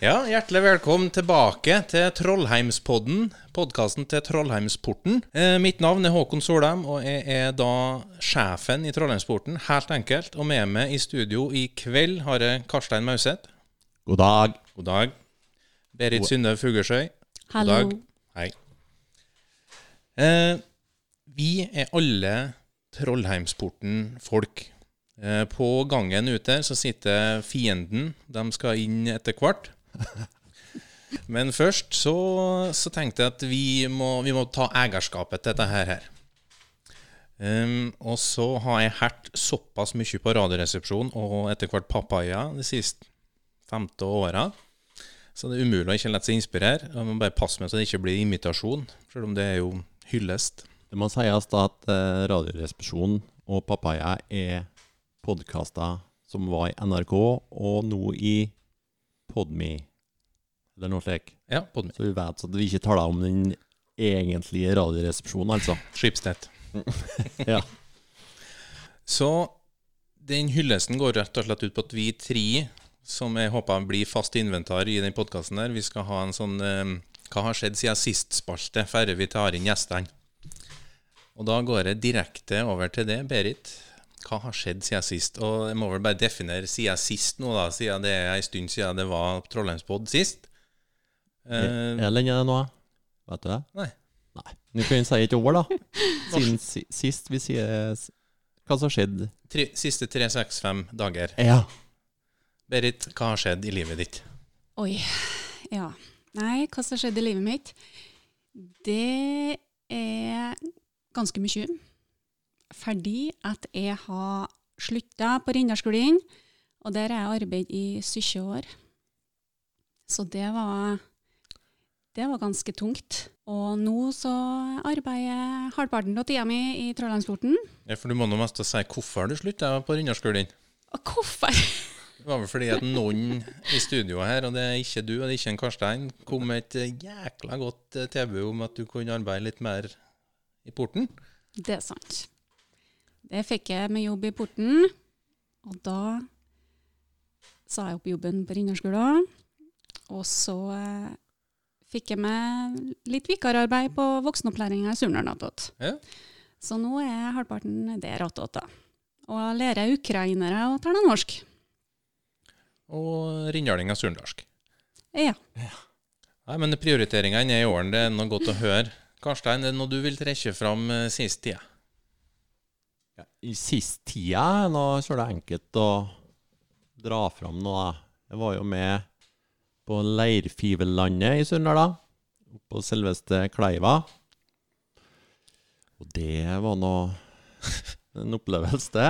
Ja, hjertelig velkommen tilbake til Trollheimspodden, podkasten til Trollheimsporten. Eh, mitt navn er Håkon Solheim, og jeg er da sjefen i Trollheimsporten, helt enkelt. Og med meg i studio i kveld har jeg Karstein Mauseth. God dag. God dag. Berit Synnøve Fugersøy. God Hallo. dag. Hei. Eh, vi er alle Trollheimsporten-folk. Eh, på gangen ute så sitter fienden. De skal inn etter hvert. Men først så, så tenkte jeg at vi må, vi må ta eierskapet til dette her. Um, og så har jeg hørt såpass mye på Radioresepsjonen og etter hvert Papaya de siste femte åra. Så det er umulig å ikke la seg inspirere. Jeg må bare passe meg så det ikke blir imitasjon, selv om det er jo hyllest. Det må sies da at eh, Radioresepsjonen og Papaya er podkaster som var i NRK, og nå i Podme, eller noe slikt. Ja, Podme. Så vi vet at vi ikke taler om den egentlige Radioresepsjonen, altså. Skipsnett. Ja. Så den hyllesten går rett og slett ut på at vi tre, som jeg håper blir fast inventar i den podkasten der, vi skal ha en sånn eh, Hva har skjedd siden sist-spalte, før vi tar inn gjestene? Og da går jeg direkte over til det, Berit. Hva har skjedd siden sist? Og jeg må vel bare definere siden sist nå, da, siden det er en stund siden det var Trollheimspod sist. Uh, Er det lenge det nå? Vet du det? Nei. Nei. Nå kan vi si et år, da. Siden sist vi sier hva som har skjedd. tre, siste tre, seks, fem dager. Ja. Berit, hva har skjedd i livet ditt? Oi. Ja. Nei, hva som har skjedd i livet mitt? Det er ganske mye. Fordi at jeg har slutta på Rindalsskolen, og der har jeg arbeidet i 17 år. Så det var det var ganske tungt. Og nå så arbeider jeg halvparten av tida mi i Trollheimsporten. Ja, for du må nå mest si hvorfor du slutta på Rindalsskolen. Hvorfor? Det var vel fordi at noen i studioet her, og det er ikke du og det er ikke en Karstein, kom med et jækla godt eh, tilbud om at du kunne arbeide litt mer i porten. Det er sant. Det fikk jeg med jobb i porten, og da sa jeg opp jobben på Rindalsskolen. Og så eh, fikk jeg med litt vikararbeid på voksenopplæringa i Surnadal attåt. Ja. Så nå er halvparten der attåt, da. Og lærer ukrainere å tale norsk. Og rindalinger surndalsk. Ja. Nei, men prioriteringene er i åren, det er noe godt å høre. Karstein, er det noe du vil trekke fram eh, sist tida? Ja, I sist tida nå er det enkelt å dra fram noe. Jeg var jo med på Leirfivellandet i Sunndal, På selveste Kleiva. Og det var nå en opplevelse,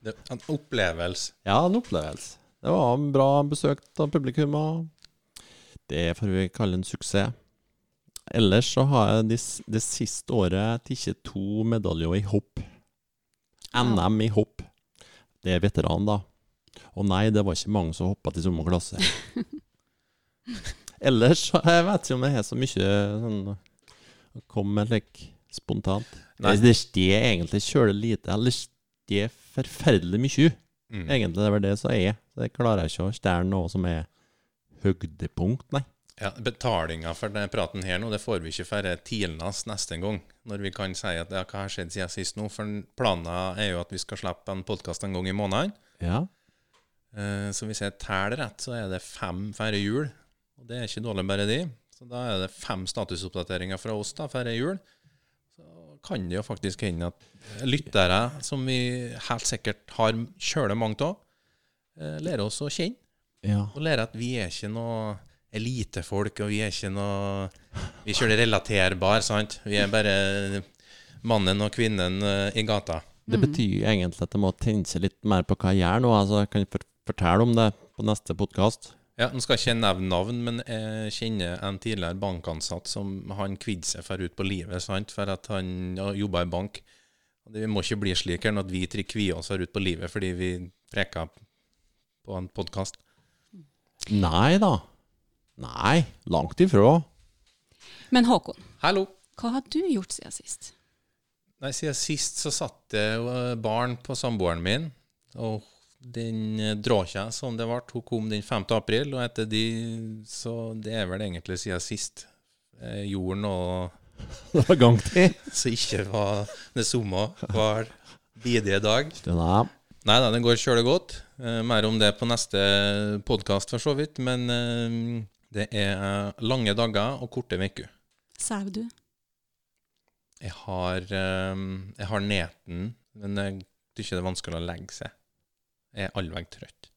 det. En opplevelse. Ja, en opplevelse. Det var en bra besøk av publikum, og det får vi kalle en suksess. Ellers så har jeg det, det siste året tatt to medaljer i hopp. NM i hopp. Det er veteran, da. Og nei, det var ikke mange som hoppa til samme klasse. Ellers jeg vet ikke om det er så mye sånn å komme med spontant. Nei. Det steg egentlig kjølig lite. Eller steg forferdelig mye. Mm. Egentlig det er vel det som er. Det klarer jeg ikke å stjele noe som er høydepunkt, nei. Ja, Betalinga for den praten her nå, det får vi ikke før tidligst neste gang. Når vi kan si at ja, hva har skjedd siden sist nå? For planen er jo at vi skal slippe en podkast en gang i måneden. Ja. Eh, Så hvis jeg teller rett, så er det fem færre jul. Og det er ikke dårlig, bare de. Så da er det fem statusoppdateringer fra oss da, færre jul. Så kan det jo faktisk hende at lyttere, som vi helt sikkert har kjøle mange av, eh, lærer oss å kjenne. ja. Og lærer at vi er ikke noe elitefolk, og vi er ikke noe Vi er ikke relaterbar, sant? Vi er bare mannen og kvinnen eh, i gata. Det betyr egentlig at jeg må tenne seg litt mer på hva jeg gjør nå. Altså, jeg kan fortelle om det på neste podkast. Ja, Nå skal jeg ikke nevne navn, men jeg kjenner en tidligere bankansatt som han kvidde seg for ut på livet sant? for at han jobba i bank. Vi Det må ikke bli slik her at vi tre kvier oss her ut på livet fordi vi preker på en podkast. Nei da. Nei, langt ifra. Men Håkon, Hallo! hva har du gjort siden sist? Nei, Siden sist så satt det jo eh, barn på samboeren min, og Den eh, dråkja som det ble, hun kom den 5. april, og etter de Så det er vel egentlig siden sist eh, gjorde noe Det var gang til. Så ikke var det samme hver bidige dag. Stuna. Nei da, den går kjølig godt. Eh, mer om det på neste podkast, for så vidt. Men eh, det er lange dager og korte uker. Sover du? Jeg har, eh, jeg har neten, men jeg syns det er vanskelig å legge seg. Jeg er allveg trøtt.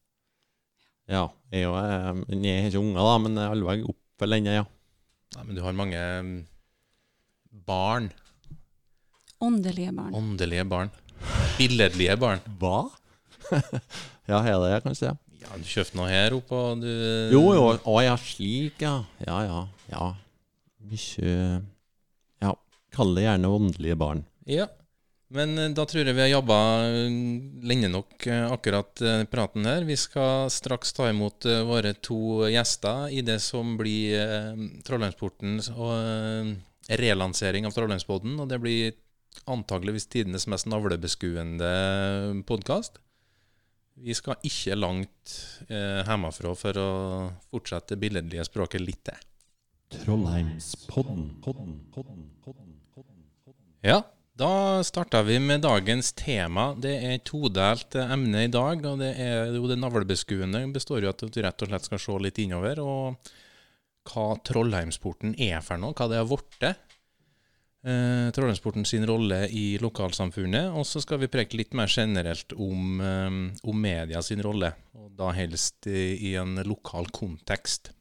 Ja, jeg, er jo, eh, jeg har ikke unger, da, men jeg er allveg oppe ennå, ja. Nei, men du har mange mm, barn. Åndelige barn. Åndelige barn. Billedlige barn. Hva? ja, har jeg det, kanskje? Ja, du kjøpte noe her oppe, og du Jo, jo. Å ja, slik, ja. Ja, ja. ja. Mye Ja, kall det gjerne åndelige barn. Ja. Men eh, da tror jeg vi har jobba lenge nok eh, akkurat eh, praten her. Vi skal straks ta imot eh, våre to gjester i det som blir eh, Trollheimsporten og eh, relansering av Trollheimspodden. Og det blir antageligvis tidenes mest navlebeskuende podkast. Vi skal ikke langt eh, hjemmefra for å fortsette det billedlige språket litt til. Trollheimspodden. Podden, podden, podden, podden, podden. Ja, da starter vi med dagens tema. Det er et todelt eh, emne i dag. og Det er jo det navlebeskuende består jo at du rett og slett skal se litt innover. Og hva Trollheimsporten er for noe, hva det har blitt. Eh, Trollheimsporten sin rolle i lokalsamfunnet. Og så skal vi preke litt mer generelt om, eh, om media sin rolle. Og da helst i, i en lokal kontekst.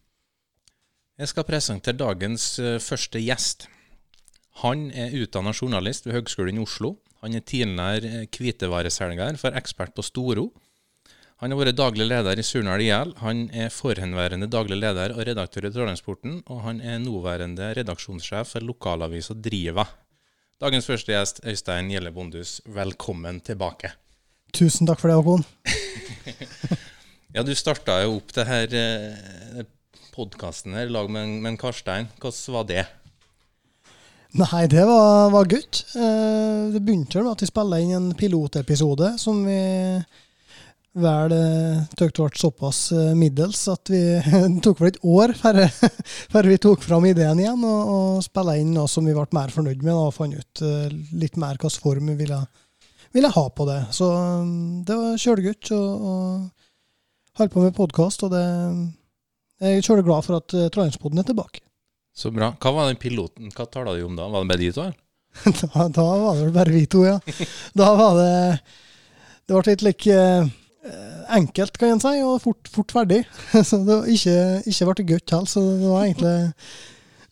Jeg skal presentere dagens eh, første gjest. Han er utdanna journalist ved Høgskolen i Oslo. Han er tidligere eh, hvitevareselger for Ekspert på Storo. Han har vært daglig leder i Surnadal IL. Han er forhenværende daglig leder og redaktør i Trollheimsporten, og han er nåværende redaksjonssjef for lokalavisa Driva. Dagens første gjest, Øystein Gjelle Bondhus, velkommen tilbake. Tusen takk for det, Håkon. Ja, du starta jo opp det her eh, podkasten her i lag med, med Karstein. Hvordan var det? Nei, det var, var godt. Eh, det begynte med at vi spilte inn en pilotepisode som vi vel eh, tykte ble såpass eh, middels at vi det tok vel et år før, vi tok fram ideen igjen og, og spilte inn noe som vi ble mer fornøyd med og fant ut eh, litt mer hvilken form vi ville, ville ha på det. Så mm, det var kjølegutt og, og holdt på med podkast, og det, jeg er kjølig glad for at Trondheimspoden er tilbake. Så bra. Hva var den piloten? Hva tala du om da? Var det bare de to? Da, da var det bare vi to, ja. Da var det Det ble litt like, enkelt, kan en si, og fort, fort ferdig. Så det ikke, ikke ble godt heller. Så det var egentlig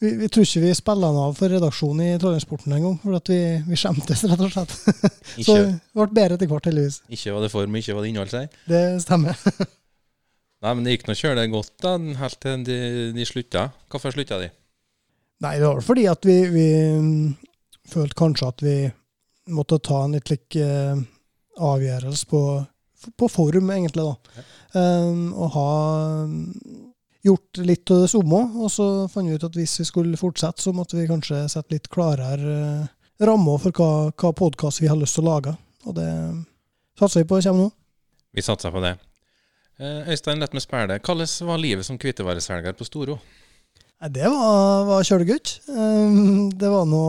vi, vi tror ikke vi spiller den av for redaksjonen i Trollheimsporten engang, for at vi, vi skjemtes, rett og slett. Så det ble bedre etter hvert, heldigvis. ikke var det form, ikke var det innhold, sier Det stemmer. Nei, men det gikk nå kjølig godt da, helt til de, de slutta. Hvorfor slutta de? Nei, det var fordi at vi, vi mm, følte kanskje at vi måtte ta en litt lik eh, avgjørelse på, på forum, egentlig, da. Um, og ha gjort litt av det samme. Og så fant vi ut at hvis vi skulle fortsette, så måtte vi kanskje sette litt klarere eh, rammer for hva, hva podkast vi har lyst til å lage. Og det satser vi på kommer nå. Vi satser på det. Eh, Øystein, lett med Spæle. Hvordan var livet som kvittevareselger på Storo? Nei, Det var, var kjølegodt. Um, det var nå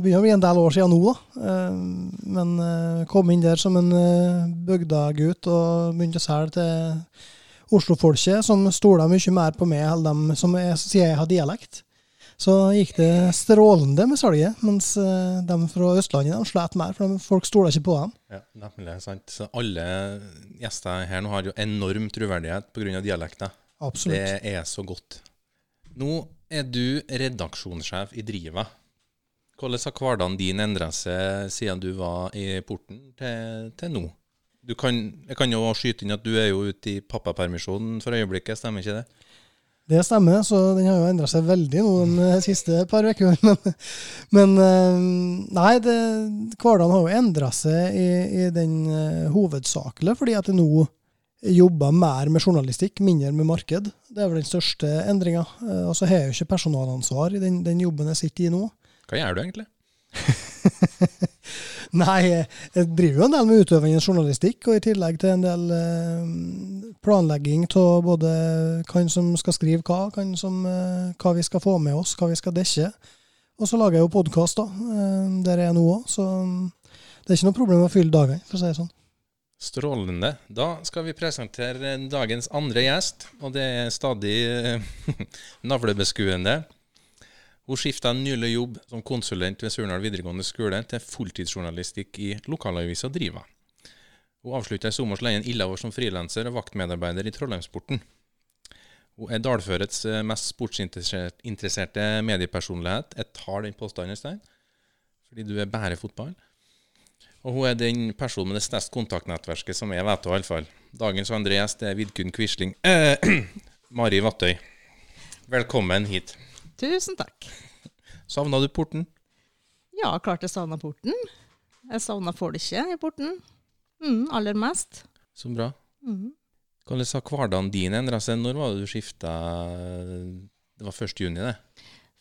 begynner å bli en del år siden nå, da. Um, men uh, kom inn der som en uh, bygdagutt og begynte å selge til Oslo-folket, som stoler mye mer på meg enn dem som jeg, sier jeg har dialekt. Så gikk det strålende med salget, mens de fra Østlandet de slet mer, for de, folk stoler ikke på dem. Ja, nemlig. sant. Så alle gjester her nå har jo enorm troverdighet pga. dialekter. Absolutt. Det er så godt. Nå er du redaksjonssjef i Driva. Hvordan har hverdagen din endret seg siden du var i porten til, til nå? Kan, jeg kan jo skyte inn at du er jo ute i pappapermisjon for øyeblikket, stemmer ikke det? Det stemmer, så den har jo endra seg veldig nå de eh, siste par ukene. Men, men eh, nei, det, hverdagen har jo endra seg i, i den uh, hovedsakelig, fordi at det nå jobber mer med journalistikk, mindre med marked. Det er vel den største endringa. Uh, og så har jeg jo ikke personalansvar i den, den jobben jeg sitter i nå. Hva gjør du egentlig? Nei, jeg driver jo en del med utøvende journalistikk, og i tillegg til en del eh, planlegging av både hvem som skal skrive hva, hvem som, eh, hva vi skal få med oss, hva vi skal dekke. Og så lager jeg jo podkast, da, eh, der jeg er nå òg, så mm, det er ikke noe problem å fylle dagene, for å si det sånn. Strålende. Da skal vi presentere dagens andre gjest, og det er stadig eh, navlebeskuende. Hun skifta nylig jobb som konsulent ved Surnadal videregående skole til fulltidsjournalistikk i lokalavisa Driva. Hun avslutta i sommer leien Illavår som frilanser og vaktmedarbeider i Trollheimsporten. Hun er dalførets eh, mest sportsinteresserte mediepersonlighet. Jeg tar den påstanden, Stein, fordi du er bare fotball. Og hun er den personen med det største kontaktnettverket som jeg vet om, iallfall. Dagens andre gjest er Vidkun Quisling. Eh, Mari Vattøy. Velkommen hit. Tusen takk. Savna du porten? Ja, klart jeg savna porten. Jeg savna folket i porten. Mm, aller mest. Så bra. Mm. Hvordan har hverdagen din endra seg? Når var det du skifta Det var 1. juni, det?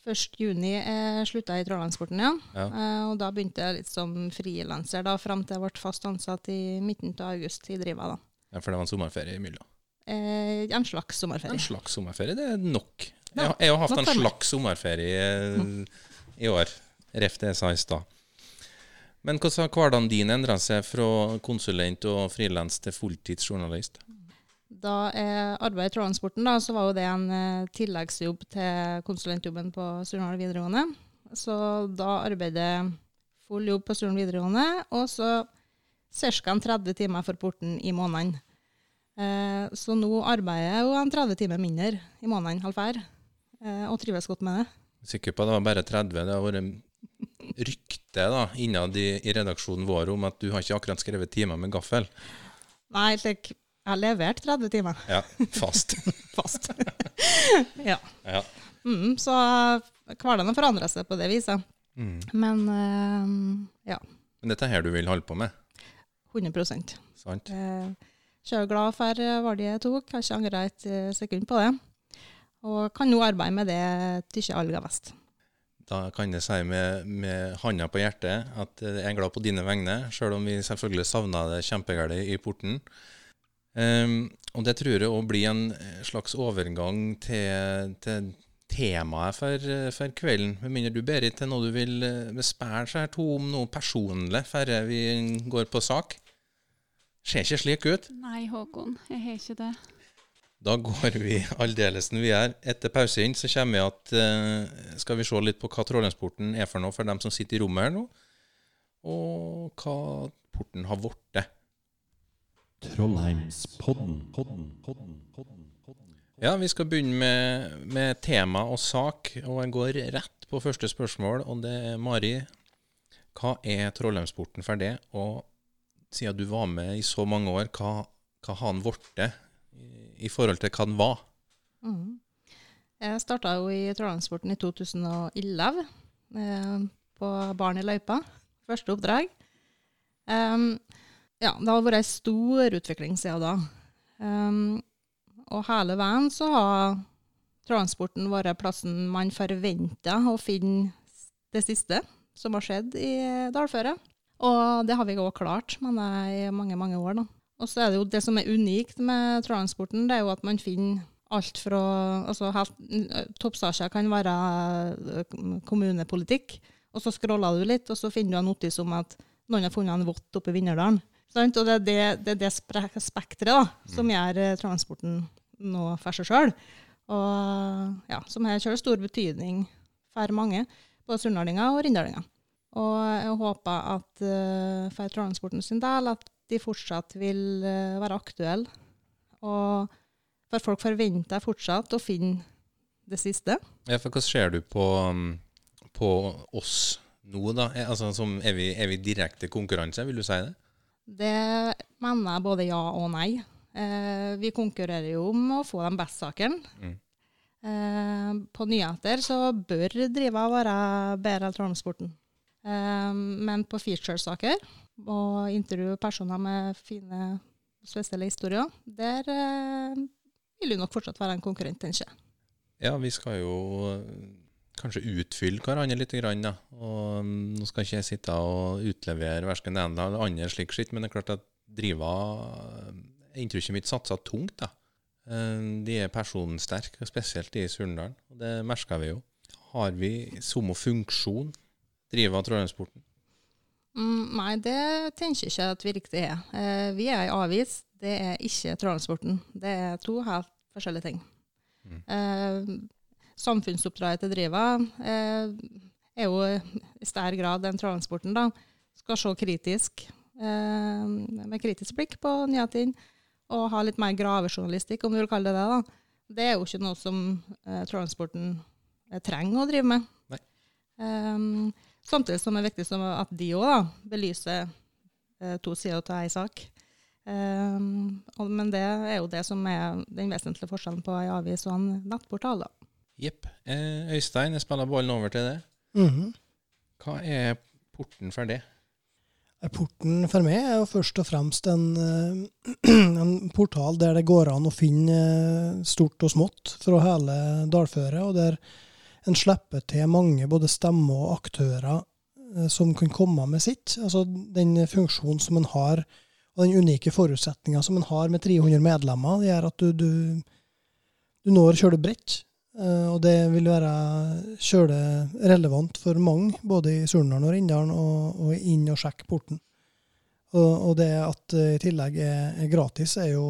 1. juni jeg i Trolllandsporten, ja. Ja. Eh, og da begynte jeg litt som frilanser, da, fram til jeg ble fast ansatt i midten av august i Driva. da. ja for det var en sommerferie imellom. Eh, en slags sommerferie. En slags sommerferie, det er nok. Ja, Jeg, har- jeg har hatt en slags sommerferie eh, i år. Ref det jeg sa i stad. Men hvordan har hverdagen din endra seg fra konsulent og frilans til fulltidsjournalist? Da jeg arbeidet i Trolllandsporten, da, så var jo det en eh, tilleggsjobb til konsulentjobben på Surnadal videregående. Så da arbeidet jeg full jobb på Surnadal videregående, og så ca. 30 timer for porten i måneden. Eh, så nå arbeider jeg jo en 30 timer mindre i måneden, halv hver, eh, og trives godt med det. Sikker på at det var bare 30. Det har vært rykte da, innad i, i redaksjonen vår om at du har ikke akkurat skrevet timer med gaffel. Nei, slik, jeg har levert 30 timer Ja, fast. fast. ja. ja. Mm, så hverdagen forandrer seg på det viset. Mm. Men uh, ja, Men dette er her du vil holde på med, 100% sant? Eh, glad for valget jeg tok, har ikke angra et eh, sekund på det. Og kan nå arbeide med det ikke alle vest. Da kan jeg si med, med handa på hjertet at jeg er glad på dine vegne, sjøl om vi selvfølgelig savna det kjempegalt i porten. Ehm, og det tror jeg òg blir en slags overgang til, til temaet for, for kvelden. Med mindre du, Berit, til noe du vil bespære seg to om noe personlig før vi går på sak. Ser ikke slik ut. Nei, Håkon, jeg har ikke det. Da går vi aldeles er Etter pausen så kommer vi at eh, skal vi se litt på hva Trollheimsporten er for noe for dem som sitter i rommet her nå, og hva porten har blitt. Trollheimspodden. Podden, podden, podden, podden. Ja, vi skal begynne med, med tema og sak, og jeg går rett på første spørsmål, og det er Mari. Hva er Trollheimsporten for det, og siden du var med i så mange år, hva, hva har den blitt i, i forhold til hva den var? Mm. Jeg starta jo i Trollheimsporten i 2011, eh, på Barn i løypa. Første oppdrag. Em, ja, det har vært ei stor utvikling siden da. Um, og hele veien så har transporten vært plassen man forventa å finne det siste som har skjedd i dalføret. Og det har vi òg klart men det er i mange, mange år. da. Og så er det jo det som er unikt med transporten, det er jo at man finner alt fra altså Toppstasja kan være kommunepolitikk, og så scroller du litt, og så finner du en notis om at noen har funnet en vott oppe i Vinnerdalen. Sant? Og det er det, det, er det spekteret da, som gjør eh, transporten nå for seg sjøl. Og ja, som har kjørt stor betydning for mange, både surnadalinger og rindalinger. Og jeg håper at uh, for transporten sin del at de fortsatt vil uh, være aktuelle. Og for folk forventer fortsatt å finne det siste. Ja, for hva ser du på, um, på oss nå, da? Altså, som, er, vi, er vi direkte konkurranse, vil du si det? Det mener jeg både ja og nei. Eh, vi konkurrerer jo om å få de beste sakene. Mm. Eh, på nyheter så bør driva være bedre enn transporten. Eh, men på feature-saker, og intervjue personer med fine spesielle historier, der eh, vil du nok fortsatt være en konkurrent, tenker jeg. Ja, vi skal jo kanskje utfylle hverandre litt. Grann, da. Og mm, Nå skal ikke jeg sitte og utlevere verken det ene eller andre, slik skitt, men det er klart at Driva Inntrykket mitt satsa tungt. da. Eh, De er personsterke, spesielt de i Surndalen. og Det merker vi jo. Har vi som funksjon, Driva trådhjemsporten? Mm, nei, det tenker jeg ikke at vi riktig er. Eh, vi er ei avis, det er ikke trådhjemsporten, Det er to helt forskjellige ting. Mm. Eh, samfunnsoppdraget til Driva eh, er jo i stær grad den Trollheimsporten, da. Skal se kritisk, eh, med kritisk blikk på nyhetene, og ha litt mer gravejournalistikk, om du vil kalle det det. da. Det er jo ikke noe som eh, Trollheimsporten eh, trenger å drive med. Um, Samtidig som det er viktig som at de òg belyser eh, to sider av ei sak. Um, og, men det er jo det som er den vesentlige forskjellen på ei avis og en nettportal. da. Jepp. Eh, Øystein, jeg spiller ballen over til deg. Mhm. Hva er porten for det? Porten for meg er jo først og fremst en, eh, en portal der det går an å finne eh, stort og smått fra hele dalføret, og der en slipper til mange både stemmer og aktører eh, som kan komme med sitt. Altså den funksjonen som en har, og den unike forutsetninga som en har med 300 medlemmer, det gjør at du, du, du når kjølig bredt. Eh, Og det vil være kjøle relevant for mange, både i Surnadal og Rindalen, og inn og sjekke porten. Og, og det at det i tillegg er, er gratis, er jo,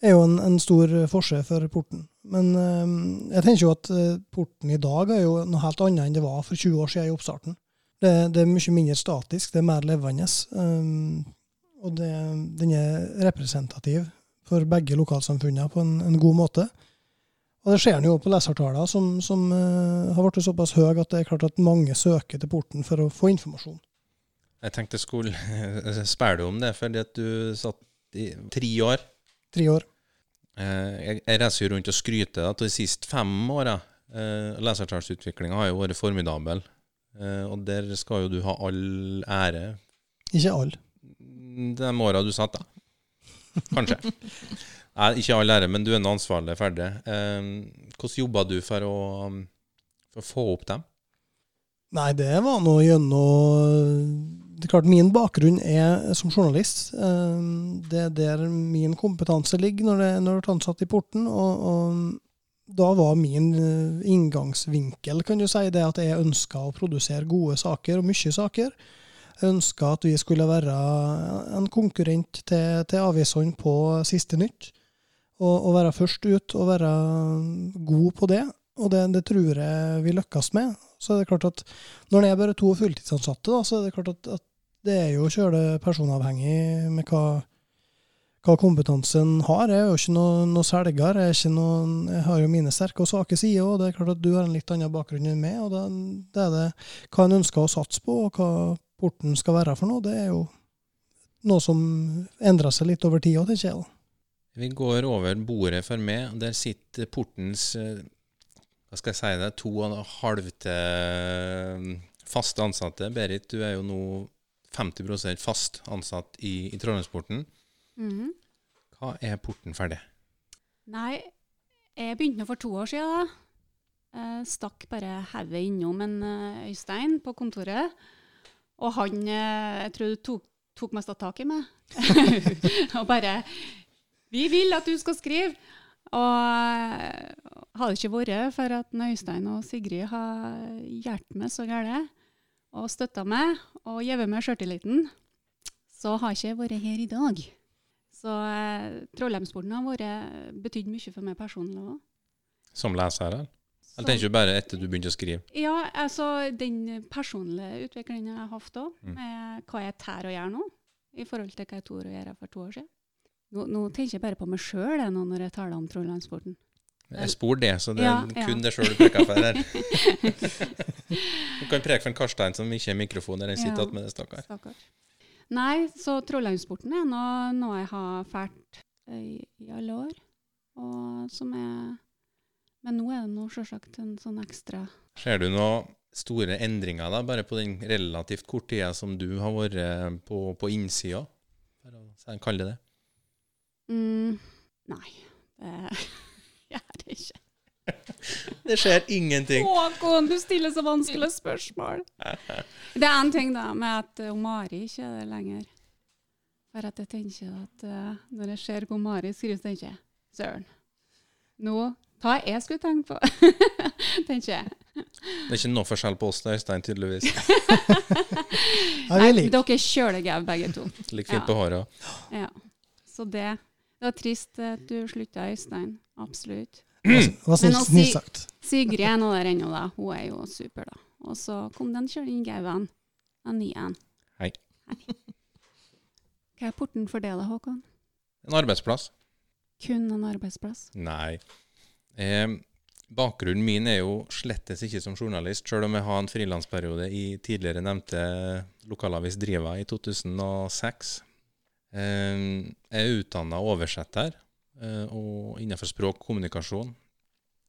er jo en, en stor forskjell for porten. Men eh, jeg tenker jo at eh, porten i dag er jo noe helt annet enn det var for 20 år siden i oppstarten. Det, det er mye mindre statisk, det er mer levende. eh, og det, den er representativ for begge lokalsamfunnene på en, en god måte. Og det ser en jo på lesertallene, som, som uh, har blitt såpass høye at det er klart at mange søker til porten for å få informasjon. Jeg tenkte jeg skulle spørre deg om det, fordi at du satt i tre år. Tre år. Uh, Jeg, jeg reiser jo rundt og skryter av de siste fem åra. Uh, Lesertallsutviklinga har jo vært formidabel. Eh, og der skal jo du ha all ære Ikke all. de åra du satt, da. Kanskje. Nei, ikke all ære, men du er nå ansvarlig ferdig. Eh, Hvordan jobba du for å, for å få opp dem? Nei, det var nå gjennom Det er klart, min bakgrunn er som journalist. Eh, Det er der min kompetanse ligger når det når det er ansatt i porten. Og, og da var min eh, inngangsvinkel kan du si, det at jeg ønska å produsere gode saker, og mye saker. Jeg ønska at vi skulle være en konkurrent til, til avisene på siste nytt. Og være først ut og være god på det. Og det, det tror jeg vi lykkes med. Så er det klart at når det er bare to fulltidsansatte, da, så er det klart at, at det er jo kjøle personavhengig med hva, hva kompetansen har. Jeg er jo ikke noe, noe selger. Jeg, noen, jeg har jo mine sterke og svake sider, og det er klart at du har en litt annen bakgrunn enn meg. og det, det er det hva en ønsker å satse på, og hva porten skal være for noe. Det er jo noe som endrer seg litt over tid òg, tenker jeg. Vi går over bordet for meg, og der sitter portens eh, Hva skal jeg si det? To og en halv til fast ansatte. Berit, du er jo nå 50% fast ansatt i, i Trondheimsporten. Mhm. Hva er porten for det? Nei, jeg begynte nå for to år siden. da. Jeg stakk bare hodet innom en eh, Øystein på kontoret. Og han eh, jeg tror tok, tok mest av tak i meg. og bare 'Vi vil at du skal skrive!' Og eh, hadde det ikke vært for at Øystein og Sigrid har hjulpet meg så gærent, og støtta meg og gitt meg sjøltilliten, så har jeg ikke vært her i dag. Så eh, Trollheimsporten har vært, betydd mye for meg personlig òg. Som leser, eller? Eller tenker du bare etter du begynte å skrive? Ja, altså den personlige utviklingen jeg har hatt òg, Mm. med hva jeg tør å gjøre nå, i forhold til hva jeg torde å gjøre for to år siden. Nå, nå tenker jeg bare på meg sjøl når jeg taler om Trollheimsporten. Jeg spor det, så det er Ja, ja. kun det sjøl du preker for her. Du kan preke for en Karstein som ikke har mikrofon der han sitter Ja. attmed det, stakkar. Stakkar. Nei, så Trollheimsporten er noe, noe jeg har fælt i, i alle år. Og som er Men nå er det nå sjølsagt en sånn ekstra Ser du noen store endringer da, bare på den relativt korte tida som du har vært på, på innsida? For å kalle det det. Mm, Nei, det gjør det ikke. Det skjer ingenting. Håkon, du stiller så vanskelige spørsmål. Det er en ting da med at uh, Mari ikke er det lenger. For at jeg tenker at uh, når jeg ser hvor Mari skriver, så tenker jeg søren. Nå hva jeg skulle tenkt på, tenker jeg. Det er ikke noe forskjell på oss og Øystein, tydeligvis. Nei, dere er kjølegau begge to. Ligger fint Ja. på håret. Ja. Så det, det var trist at du slutta, Øystein. Absolutt. Hva syns snilt sagt. Sigrid er nå der ennå, da. Hun er jo super, da. Og så kom den Kjølin gauen. Den nye en. Hei. Hva er porten for det, da, Håkon? En arbeidsplass? Kun en arbeidsplass? Nei. Eh, bakgrunnen min er jo slettes ikke som journalist, sjøl om jeg har en frilansperiode i tidligere nevnte lokalavis Driva i 2006. Eh, jeg er utdanna oversetter, eh, og innenfor språk og kommunikasjon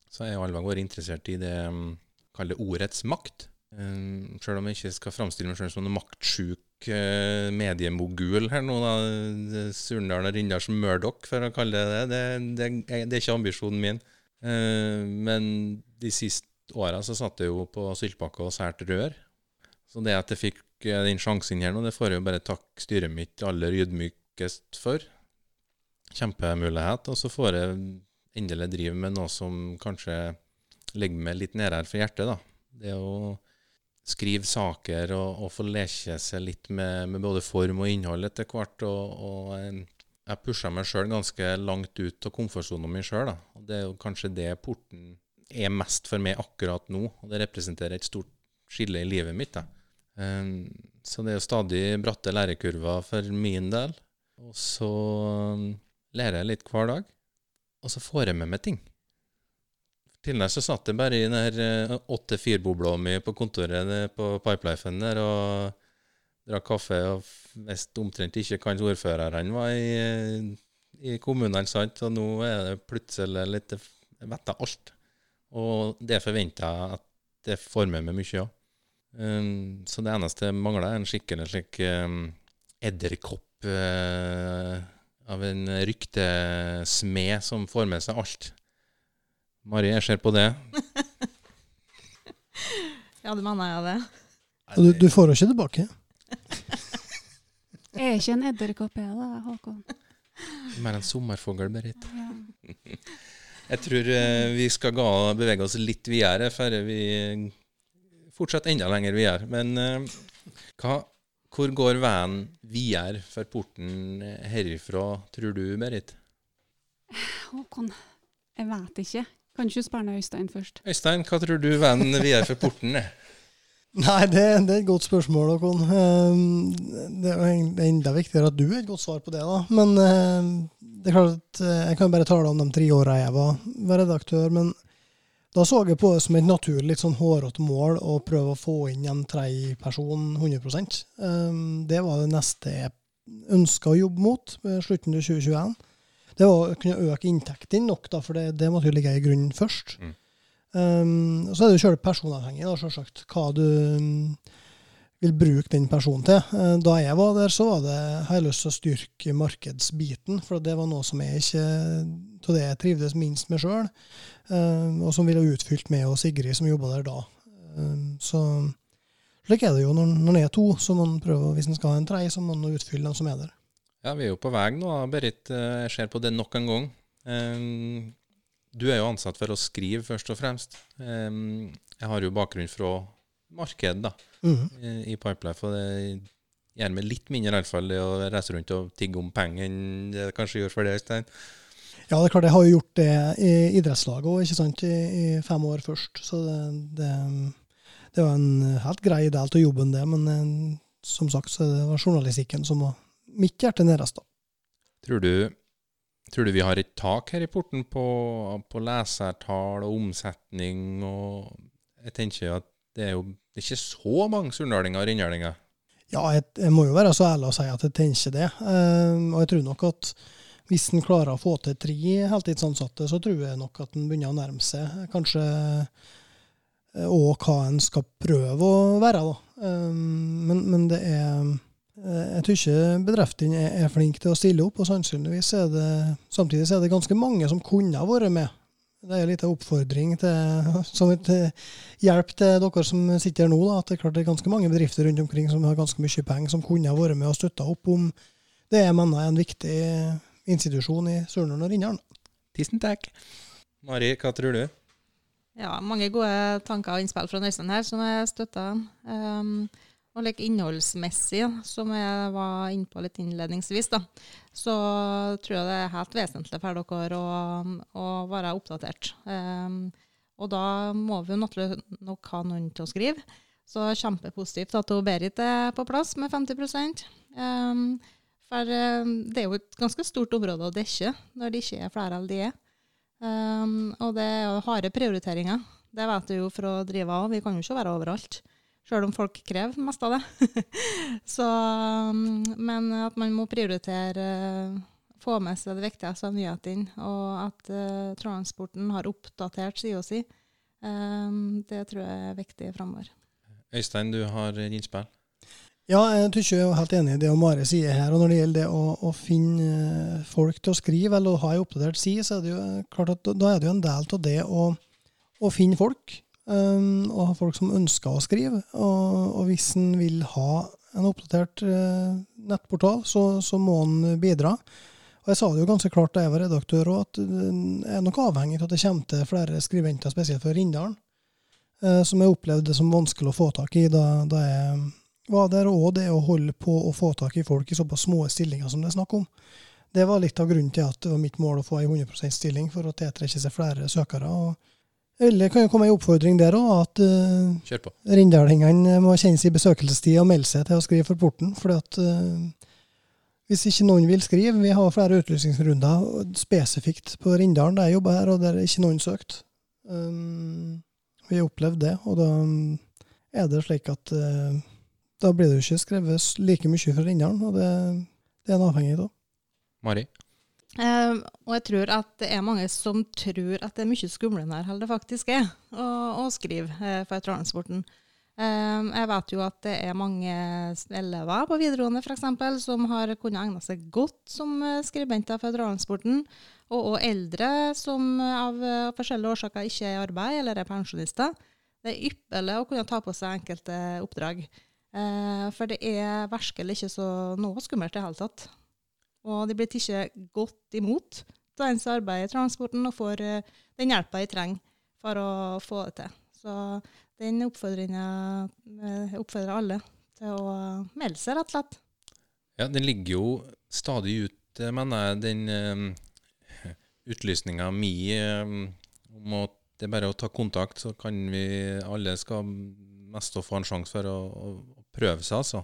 så har jeg aldri vært interessert i det jeg kaller det ordets makt. Um, Sjøl om jeg ikke skal framstille meg sjøl som en maktsjuk mediemogul her nå, da. Surndalen og Rindals Murdoch, for å kalle det det. Det, det, det er ikke ambisjonen min. Men de siste åra så satt jeg jo på syltbakke og sært rør. Så det at jeg fikk den sjansen her nå, det får jeg jo bare takke styret mitt aller ydmykest for. Kjempemulighet. Og så får jeg endelig drive med noe som kanskje ligger meg litt nærere for hjertet. da. Det å skrive saker og, og få leke seg litt med, med både form og innhold etter hvert. Og, og eh, jeg pusha meg sjøl ganske langt ut av komfortsonen min sjøl. Det er jo kanskje det porten er mest for meg akkurat nå. Og det representerer et stort skille i livet mitt. da. Um, så det er jo stadig bratte lærekurver for min del. Og så um, lærer jeg litt hver dag. Og så får jeg med meg ting. Tidligere så satt jeg bare i den her 8-4-bobla mi på kontoret på Pipelifen der og drakk kaffe og visste omtrent ikke hvem ordføreren var i, i kommunene, sant. Og nå er det plutselig litt Jeg vet alt. Og det forventer jeg at det får med meg mye av. Um, så det eneste mangla, er en skikkelig slik um, edderkopp uh, av en ryktesmed som får med seg alt. Mari, jeg ser på det. Ja, du mener jeg det. Du, du får jo ikke tilbake. Jeg er ikke en edderkopp, jeg da, Håkon. Mer en sommerfugl, Berit. Jeg tror eh, vi skal ga, bevege oss litt videre før vi fortsetter enda lenger videre. Men eh, hva, hvor går veien videre for porten herifra, tror du, Berit? Håkon, jeg vet ikke. Kan ikke spørre Øystein først? Øystein, hva tror du veien videre for porten er? Nei, det, det er et godt spørsmål, Håkon. Um, Det er enda viktigere at du har et godt svar på det. da. Men um, det er klart at uh, jeg kan bare tale om de tre åra jeg var, var redaktør. Men da så jeg på det som et naturlig, litt sånn hårete mål å prøve å få inn en tredjeperson 100 um, Det var det neste jeg ønska å jobbe mot ved slutten av 2021. Det var å kunne øke inntektene nok, da, for det, det måtte jo ligge i grunnen først. Mm. Um, så er det jo selv personavhengig, da, selvsagt, hva du um, vil bruke den personen til. Da jeg var der, så var det, har jeg lyst til å styrke markedsbiten, for det var noe som jeg ikke av det jeg trivdes minst med sjøl, og som ville utfylt meg og Sigrid som jobba der da. Um, så slik er det jo når, når er to, så må en prøve, hvis man skal ha en tredje, så må man utfylle den som er der. Ja, vi er jo på vei nå, Berit. Eh, Jeg ser på det nok en gang. Du er jo ansatt for å skrive, først og fremst. Jeg har jo bakgrunn fra markedet, da, mm. i Pipelife, og det gjør meg litt mindre i alle fall det å reise rundt og tigge om penger enn det kanskje gjør for deg, Øystein. Ja, det er klart, jeg har jo gjort det i idrettslaget òg, ikke sant, i, i fem år først. Så det, det, det var en helt grei del av jobben, det. Men eh, som sagt, så det var journalistikken som var mitt hjerte nærmest, da. Tror du, tror du vi har et tak her i porten på, på lesertall og omsetning? og Jeg tenker at det er jo det er ikke så mange surndalinger og rindalinger. Ja, jeg, jeg må jo være så ærlig å si at jeg tenker det. Uh, og jeg tror nok at hvis en klarer å få til tre heltidsansatte, så tror jeg nok at en begynner å nærme seg kanskje òg hva en skal prøve å være, da. Eh, men, men det er eh, Jeg ikke bedriftene er, er flinke til å stille opp, og sannsynligvis er det samtidig er det ganske mange som kunne ha vært med Det er litt av oppfordring til, som et eh, hjelp til dere som sitter her nå. Da, at det er klart det er ganske mange bedrifter rundt omkring som har ganske mye penger, som kunne ha vært med og støtta opp om det jeg mener er en viktig institusjon i Surnadal og Rindalen. Tusen takk. Mari, hva tror du? Ja, mange gode tanker og innspill fra Øystein her som jeg støtter. Um, og like innholdsmessig, som jeg var inne på litt innledningsvis, da, så tror jeg det er helt vesentlig for dere å, å være oppdatert. Um, og da må vi jo naturlig nok ha noen til å skrive. Så kjempepositivt at Berit er på plass med 50 um, For um, det er jo et ganske stort område å dekke når det ikke er flere enn de er. Um, og det er harde prioriteringer. Det vet du jo for å drive av. Vi kan jo ikke være overalt. Sjøl om folk krever mest av det. så, um, men at man må prioritere få med seg det viktigste av nyhetene, og at uh, transporten har oppdatert sida si, um, det tror jeg er viktig framover. Øystein, du har innspill? Ja, jeg tror jeg er helt enig i det Mare sier her. og Når det gjelder det å, å, finne folk til å skrive, eller å ha ei oppdatert side, så er det jo klart at da er det jo en del av det å, å finne folk. Um, og ha folk som ønsker å skrive. Og, og hvis en vil ha en oppdatert uh, nettportal, så, så må en bidra. Og Jeg sa det jo ganske klart da jeg var redaktør òg, at jeg er nok avhengig av at det kommer til flere skribenter, spesielt fra Rindalen, som jeg opplevde som vanskelig å få tak i da, da jeg var der, og det å holde på å få tak i folk i såpass små stillinger som det er snakk om. Det var litt av grunnen til at det var mitt mål å få ei 100 %-stilling for å tiltrekke seg flere søkere. og eller kan jo komme ei oppfordring der òg, at uh, rindalingene må kjenne sin besøkelsestid og melde seg til å skrive for porten. for at uh, hvis ikke noen vil skrive Vi har flere utlysningsrunder spesifikt på Rindalen, der jeg jobber her, og der er ikke noen søkt. Um, vi har opplevd det, og da er det slik at uh, da blir det jo ikke skrevet like mye fra Rindalen, og det, det er en avhengig av. Mari? Eh, og jeg tror at det er mange som tror at det er mye skumlere enn det faktisk er å, å skrive eh, for transporten. Eh, jeg vet jo at det er mange elever på videregående for eksempel, som har kunnet egne seg godt som skribenter for transporten, og, og eldre som av forskjellige årsaker ikke er i arbeid eller er pensjonister. Det er ypperlig å kunne ta på seg enkelte oppdrag. Eh, for det er virkelig ikke så noe skummelt i det hele tatt. Og de blir tatt godt imot av en som arbeider i transporten, og får eh, den hjelpa de trenger for å få det til. Så den oppfordringa eh, oppfordrer alle til å melde seg, rett og slett. Ja, den ligger jo stadig ut, mener jeg, den uh, utlysninga mi om at det er bare å ta kontakt, så kan vi alle skal mest få en sjanse for å, å, prøve seg, altså.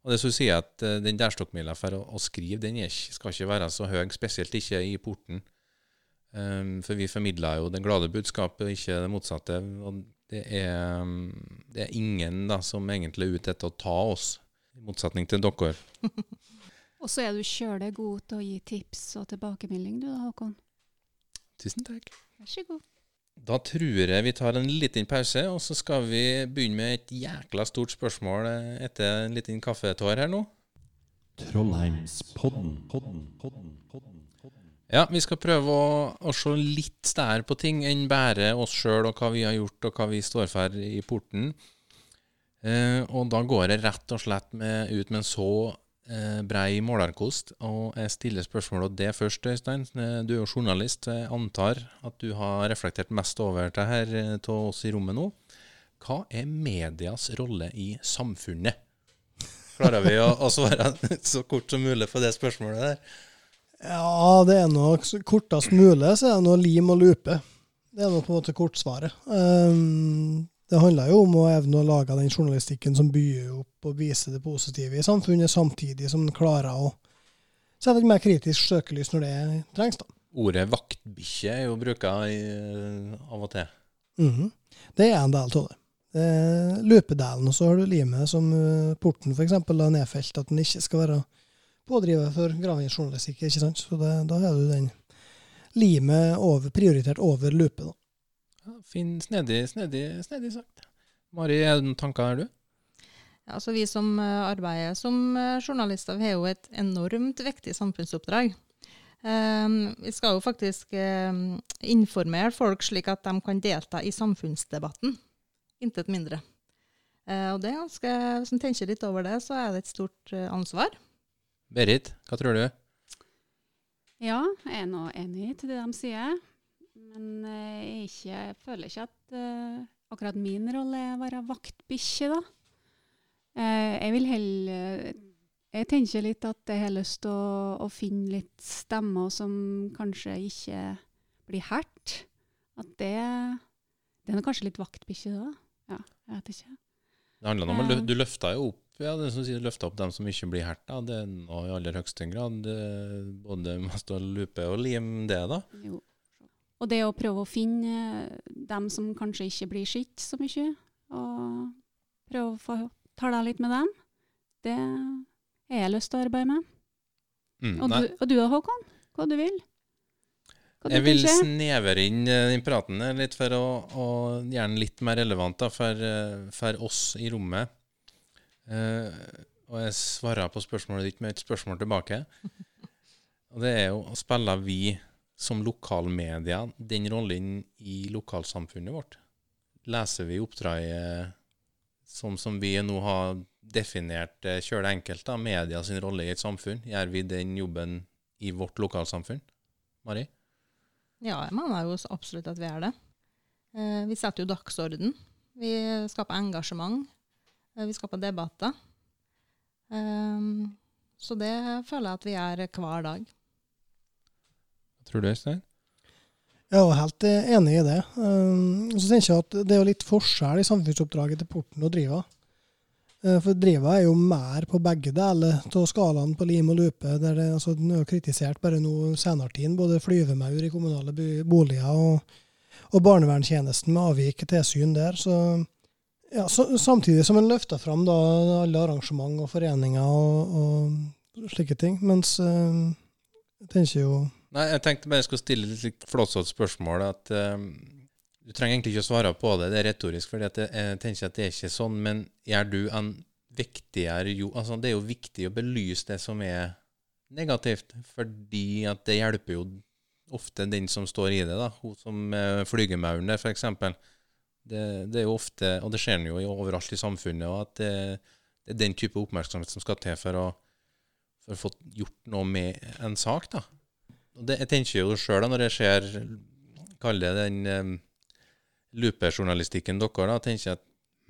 Og det som sier at uh, Den dærstokkmila for å, å, skrive den er, skal ikke være så høy, spesielt ikke i porten. Um, for vi formidler jo det glade budskapet, ikke det motsatte. Og det er, um, det er ingen da, som egentlig er ute etter å ta oss, i motsetning til dere. og så er du sjøl god til å gi tips og tilbakemelding, du da, Håkon. Tusen takk. Vær så god. Da tror jeg vi tar en liten pause, og så skal vi begynne med et jækla stort spørsmål etter en liten kaffetår her nå. Trollheimspodden, podden, podden, podden, podden. Ja, vi skal prøve å, å se litt stær på ting enn bare oss sjøl og hva vi har gjort og hva vi står for i porten. Eh, og da går jeg rett og slett med, ut med en så brei målerkost. Og jeg stiller spørsmålet det først, Øystein. Eh, du er jo journalist. Jeg antar at du har reflektert mest over det her eh, til oss i rommet nå. Hva er medias rolle i samfunnet? Klarer vi å svare så kort som mulig på det spørsmålet der? Ja, det er nok kortest mulig, så er det noe lim og lupe. Det er nå på en måte kortsvaret. Um, det handler jo om å evne å lage den journalistikken som byr opp og viser det positive i samfunnet, samtidig som den klarer å sette et mer kritisk søkelys når det trengs. da. Ordet vaktbikkje er jo bruka av og til. Mm -hmm. Det er en del av det. Eh, løpedelen, og så har du limet som uh, porten f.eks. har nedfelt at den ikke skal være pådriver for gravejournalistikk. ikke sant? Så det, da har du den limet over, prioritert over løpet. da. Ja, fin, snedig, snedig, snedig sagt. Mari, er det noen tanker der, du? Ja, altså Vi som eh, arbeider som eh, journalister, vi har jo et enormt viktig samfunnsoppdrag. Um, vi skal jo faktisk um, informere folk slik at de kan delta i samfunnsdebatten. Intet mindre. Uh, og det er ganske, Hvis en tenker litt over det, så er det et stort uh, ansvar. Berit, hva tror du? Ja, jeg er nå enig til det de sier. Men eh, jeg, ikke, jeg føler ikke at uh, akkurat min rolle er å være vaktbikkje, da. Uh, jeg vil heller Jeg tenker litt at jeg har lyst til å, å, finne litt stemmer som kanskje ikke blir hært. At det, det er kanskje litt vaktbikkje, da. Ja, jeg vet ikke. Det handler om at du løfter jo opp ja, det som sier løfta opp dem som ikke blir herta. Det er nå i aller høyeste grad både mest å lupe og lim, det, da. Jo. Og det å prøve å finne dem som kanskje ikke blir sett så mye, og prøve å få tale litt med dem, det har jeg lyst til å arbeide med. Mm, og, du, og, du, da, Håkon? Hva du vil? Hva jeg vil snevre inn den praten litt for å, å gjøre den litt mer relevant da, for, for oss i rommet. Uh, og jeg svarer på spørsmålet ditt med et spørsmål tilbake. Og det er jo spiller vi som lokalmedia den rollen i lokalsamfunnet vårt? Leser vi oppdraget som, som vi nå har definert kjølig enkelt, da, media sin rolle i et samfunn? Gjør vi den jobben i vårt lokalsamfunn? Mari? Ja, jeg mener jo absolutt at vi er det. Eh, vi setter jo dagsorden. Vi skaper engasjement. Eh, vi skaper debatter. Så det føler jeg at vi gjør hver dag. Tror du, Øystein? Jeg er helt eh, enig i det. Um, så tenker jeg at Det er jo litt forskjell i samfunnsoppdraget til Porten og Driva. Uh, for Driva er jo mer på begge deler av skalaen på lim og lupe. der det, altså, Den er jo kritisert bare nå senere tid, både flyvemaur i kommunale boliger og, og barnevernstjenesten med avvik tilsyn der. så ja, så, samtidig som en løfter fram da, alle arrangement og foreninger og, og slike ting. Mens øh, jeg tenker jo Nei, jeg tenkte bare jeg skulle stille et litt flåsete spørsmål. at øh, Du trenger egentlig ikke å svare på det, det er retorisk, for jeg tenker at det er ikke sånn. Men gjør du en viktigere jo, altså Det er jo viktig å belyse det som er negativt, fordi at det hjelper jo ofte den som står i det. da, Hun som flygemauren der, f.eks. Det, det, er jo ofte, og det skjer jo overalt i samfunnet, og at det, det, er den type oppmerksomhet som skal til for å, for å få gjort noe med en sak. da. Det, Jeg tenker jo sjøl, når jeg ser Kall det den um, loopejournalistikken deres, da, tenker jeg at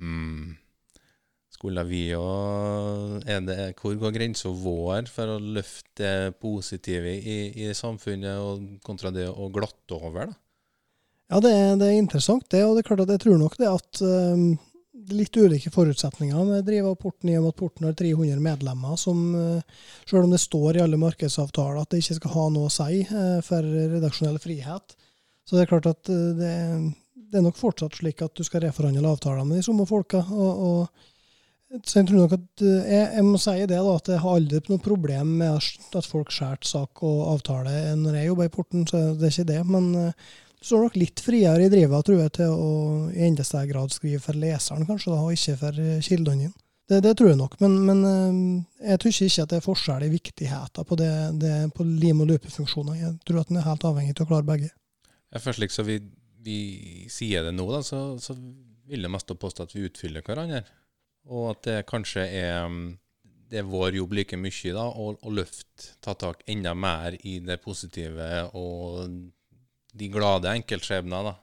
hmm, skulle vi og Hvor går grensa vår for å løfte det positive i, i samfunnet og kontra det å glatte over? da? Ja, det er, det er, interessant, det. Og det er klart at jeg tror nok det at um, litt ulike forutsetninger med drive av porten, i og med at porten har 300 medlemmer som, uh, selv om det står i alle markedsavtaler at det ikke skal ha noe å si uh, for redaksjonell frihet, så det er klart at uh, det, det, er nok fortsatt slik at du skal reforhandle avtaler med de samme folka. og, og så jeg tror nok at jeg, jeg, må si det da, at jeg har aldri noe problem med at folk skjærer sak og avtale når jeg jobber i porten, så det er ikke det. Men står nok litt friere i drivet, tror jeg, til å i enda større grad skrive for leseren, kanskje, da, og ikke for eh, kildene dine. Det, det, tror jeg nok, men, men eh, jeg tror ikke at det er forskjell i viktigheten på, det, det, på lim- og løpefunksjoner. Jeg tror at den er helt avhengig av å klare begge. Ja, først liksom vi, vi sier det nå, da, så, så vil det mest påstå at vi utfyller hverandre. Og at det kanskje er det er vår jobb like mye da, å løfte, ta tak enda mer i det positive og de glade enkeltskjebner, da.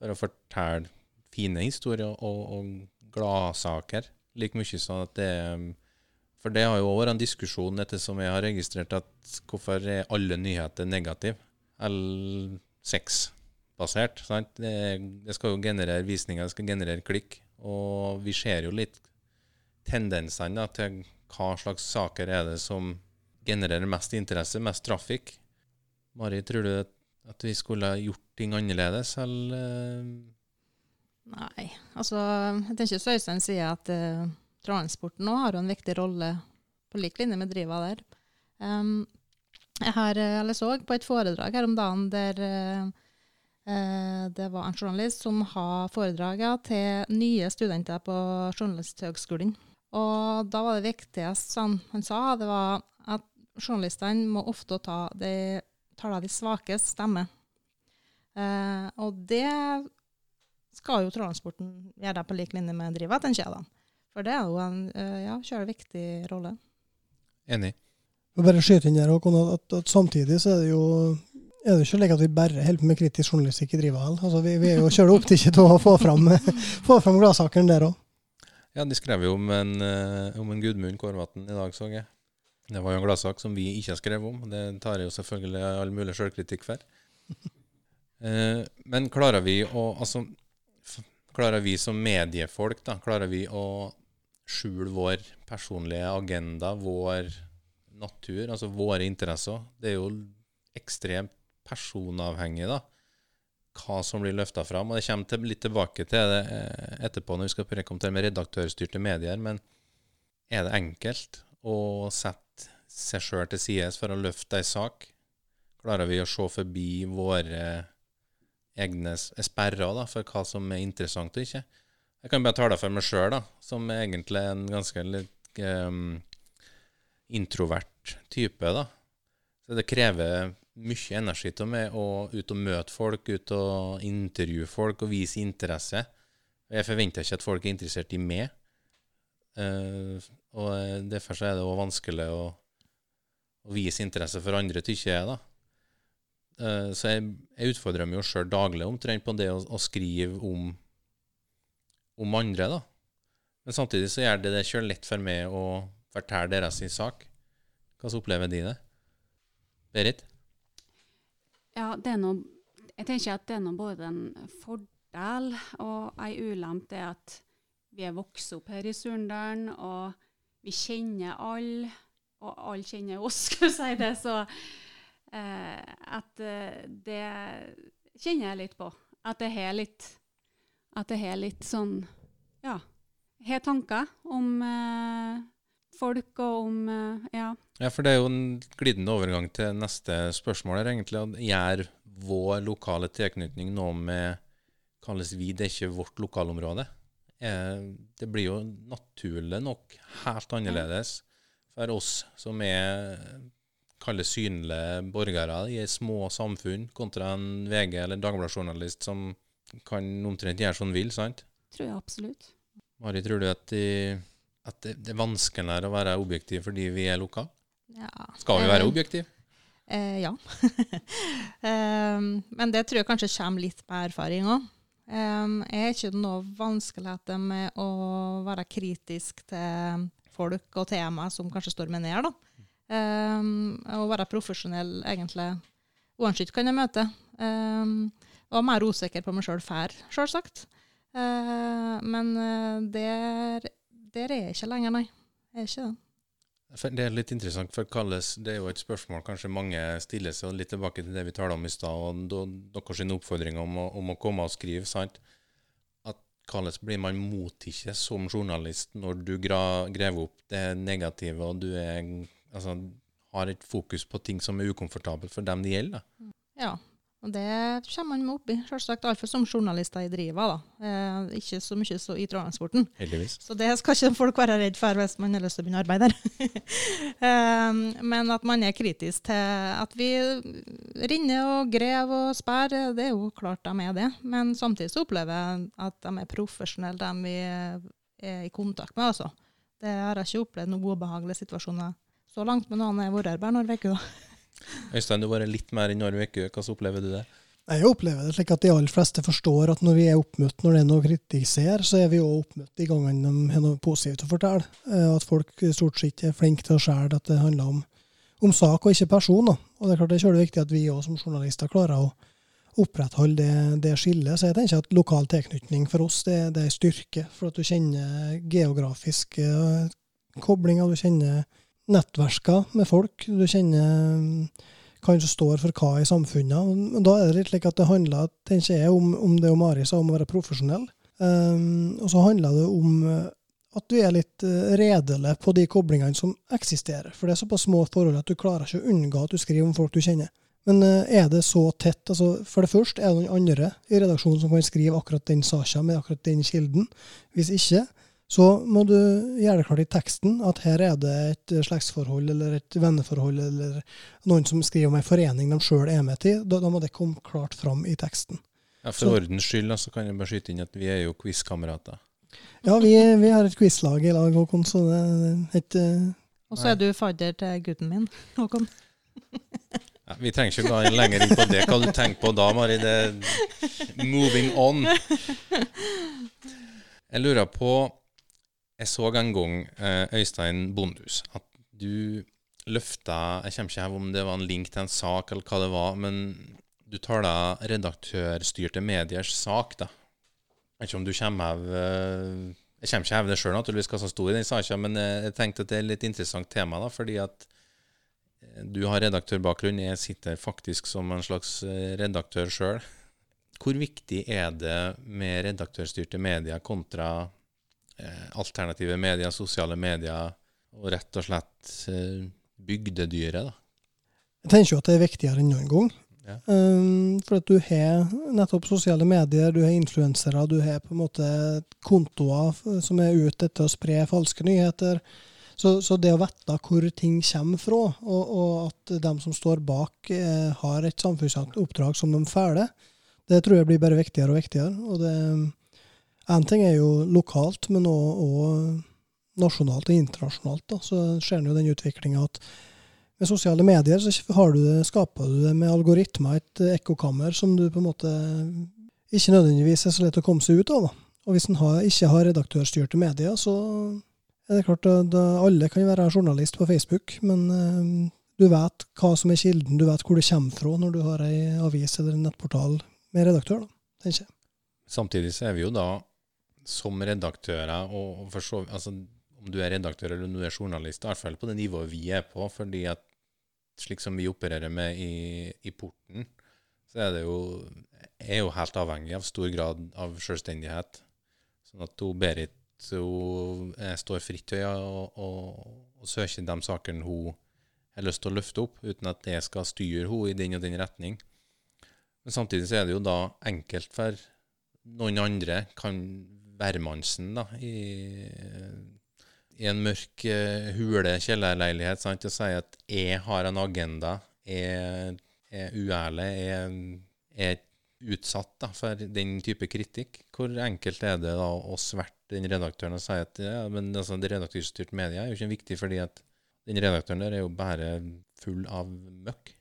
For å fortelle fine historier og, og gladsaker like mye sånn at det For det har jo vært en diskusjon etter som jeg har registrert, at hvorfor er alle nyheter negative? Eller sexbasert. sant? Det, det skal jo generere visninger, det skal generere klikk. Og vi ser jo litt tendensene da, til hva slags saker er det som genererer mest interesse, mest trafikk. Mari, tror du at vi skulle gjort ting annerledes, eller? Nei, altså jeg tenker Søystein sier at uh, transporten nå har en viktig rolle på lik linje med Driva der. Um, jeg har, eh, eller så på et foredrag her om dagen der uh, det var en journalist som har foredraget til nye studenter på Journalisthøgskolen. Og da var det viktigste han, han sa, det var at journalistene må ofte ta de, tar de svakes stemme. Eh, og det skal jo transporten gjøre det på lik linje med Driva, tenker jeg da. For det er jo en eh, ja, kjører viktig rolle. Enig. Jeg bare skyte inn der, at, at, at samtidig så er det jo er det ikke slik at vi bare holder på med kritisk journalistikk i Driva. Altså, vi, vi er jo kjører opptatt til å få fram, få fram gladsakene der òg. Ja, de skrev jo om en, eh, om en Gudmund Kårvatn i dag, så jeg. Det var jo en gladsak som vi ikke har skrevet om. Det tar jeg jo selvfølgelig all mulig sjølkritikk for. Eh, men klarer vi å Altså, klarer vi som mediefolk, da, klarer vi å skjule vår personlige agenda, vår natur, altså våre interesser? Det er jo ekstremt personavhengig, da. Hva som blir løfta fram. Og det kommer til, litt tilbake til det eh, etterpå når vi skal prøve å komme til med redaktørstyrte medier. Men er det enkelt å sette seg sjøl til sides for å løfte ei sak? Klarer vi å se forbi våre egne sperrer da, for hva som er interessant og ikke? Jeg kan bare tale for meg sjøl, som er egentlig en ganske litt um, introvert type. da. Så det krever mye energi av meg å ut og møte folk, ut og intervjue folk og vise interesse. Jeg forventer ikke at folk er interessert i meg. Eh, og derfor så er det også vanskelig å, å vise interesse for andre, tykker jeg. da. Uh, så jeg, jeg utfordrer meg jo sjøl daglig omtrent på det å, å skrive om, om andre. da. Men samtidig så gjør det det sjøl lett for meg å fortelle deres sak. Hvordan opplever de det? Berit? Ja, det er noe, jeg tenker at det er noe både en fordel og ei ulempe, det at vi er vokst opp her i Surndalen, og vi kjenner alle, og alle kjenner oss, skal vi si det. Så eh, at eh, det kjenner jeg litt på. At det har litt At det har litt sånn Ja. Har tanker om eh, folk og om eh, Ja. Ja, for det er jo en glidende overgang til neste spørsmål her, egentlig. Gjør vår lokale tilknytning noe med Kalles vi det er ikke vårt lokalområde? Eh, det blir jo naturlig nok helt annerledes for oss som er kalles synlige borgere i små samfunn, kontra en VG- eller Dagbladet-journalist som kan omtrent gjøre som vil, sant? Tror jeg absolutt. Mari, tror du at, de, at det, det er vanskeligere å være objektiv fordi vi er lukka? Ja. Skal vi være Eh, objektive? Eh, ja. eh, men det tror jeg kanskje kommer litt med erfaring òg. Jeg er ikke noe vanskeligheter med å være kritisk til folk og temaer som kanskje står meg ned. Um, å være profesjonell, egentlig. Uansett kan jeg møte. Um, og mer usikker på meg sjøl før, sjølsagt. Uh, men eh, der, der er jeg ikke lenger, nei. Jeg er ikke det. Det er litt interessant, for kalles, det er jo et spørsmål kanskje mange stiller seg, og litt tilbake til det vi talte om i stad, og deres oppfordring om om å komme og skrive, sant? At hvordan blir man mottatt som journalist når du gra, graver opp det negative, og du er, altså, har et fokus på ting som er ukomfortabelt for dem det gjelder? Ja, og det kommer man med oppi. Selvsagt iallfall som journalister i Driva. da. Eh, ikke så mye så i transporten. Heldigvis. Så det skal ikke folk være redd for hvis man har lyst til å begynne å arbeide der. eh, men at man er kritisk til at vi rinner og grever og spær, det er jo klart de er det. Men samtidig så opplever jeg at de er profesjonelle, de vi er i kontakt med. altså. Det har jeg ikke opplevd noen ubehagelige situasjoner så langt, men han har vært her bare noen uker. da. Øystein, du var litt mer i Norge, hvordan opplever du det? Jeg opplever det slik at de aller fleste forstår at når vi er oppmøtt når det er noe å kritisere, så er vi òg oppmøtt de gangene de har noe positivt å fortelle. Eh, At folk stort sett er flinke til å skjære at det handler om, om sak og ikke person. Og Det er klart det er kjølig viktig at vi òg som journalister klarer å opprettholde det, det skillet. Så jeg tenker at lokal tilknytning for oss det, det er en styrke. For at du kjenner geografiske eh, koblinger, du kjenner nettverker med folk. Du kjenner mm, hva som står for hva i samfunnet. Da er det litt like at det handler tenker jeg, om, om det Mari sa, om å være profesjonell. Um, og så handler det om eh, at du er litt uh, redelig på de koblingene som eksisterer. For det er såpass små forhold at du klarer ikke å unngå at du skriver om folk du kjenner. Men eh, er det så tett? altså For det første er det noen andre i redaksjonen som kan skrive akkurat den saka med akkurat den kilden. Hvis ikke, så må du gjøre det klart i teksten at her er det et slektsforhold eller et venneforhold eller noen som skriver om en forening de sjøl er med til. Da, da, må det komme klart fram i teksten. Ja, For så, ordens skyld så kan jeg bare skyte inn at vi er jo quizkamerater. Ja, vi, vi, har et quizlag i lag, Håkon, så det er ikke Og så er du fadder til gutten min, Håkon. Ja, vi trenger ikke gå lenger inn på det. Hva du tenker på da, Mari? Det moving on. Jeg lurer på Jeg så en gang eh, Øystein Bondhus at du løfta Jeg kommer ikke her om det var en link til en sak eller hva det var, men du taler redaktørstyrte mediers sak, da. Jeg vet ikke om du kommer av eh, Jeg kommer ikke av det sjøl, naturligvis, hva som sto i den saka, men jeg tenkte at det er et litt interessant tema, da, fordi at du har redaktørbakgrunn, jeg sitter faktisk som en slags eh, redaktør sjøl. Hvor viktig er det med redaktørstyrte medier kontra eh, alternative medier, sosiale medier, og rett og slett eh, bygdedyret? da? Jeg tenker jo at det er viktigere enn noen gang. Ja. Um, for at du har nettopp sosiale medier, du har influensere, du har på en måte kontoer som er ute etter å spre falske nyheter. Så, så, det å vite hvor ting kommer fra, og, og at de som står bak, eh, har et samfunnsoppdrag som de følger, det tror jeg blir bare viktigere og viktigere. Og det, En ting er jo lokalt, men òg nasjonalt og internasjonalt. Da. Så skjer jo den utviklinga at med sosiale medier så du det, skaper du det med algoritmer, et ekkokammer som du på en måte ikke nødvendigvis er så lett å komme seg ut av. Da. Og hvis en ikke har redaktørstyrte medier, så er det klart at Alle kan være journalist på Facebook, men eh, du vet hva som er kilden, du vet hvor det kommer fra når du har ei avis eller en nettportal med redaktør. da, tenker jeg. Samtidig så er vi jo da som redaktører, og, for så, altså, om du er redaktør eller du er journalist, i hvert fall på det nivået vi er på, fordi at slik som vi opererer med i, i porten, så er det jo, er jo helt avhengig av stor grad av selvstendighet. Sånn at hun Berit hun eh, står fritt til å, å, å, søke de sakene hun har lyst til å løfte opp, uten at det skal styre henne i den og den retning. Men samtidig så er det jo da enkelt for noen andre, kan hvermannsen da, i, i en mørk uh, hule kjellerleilighet sant, og si at 'jeg har en agenda', jeg er uærlig, jeg er utsatt da, for den type kritikk. Hvor enkelt er det da å sverte den redaktøren og si at ja, men altså, det redaktørstyrte media er jo ikke viktig, fordi at den redaktøren der er jo bare full av møkk.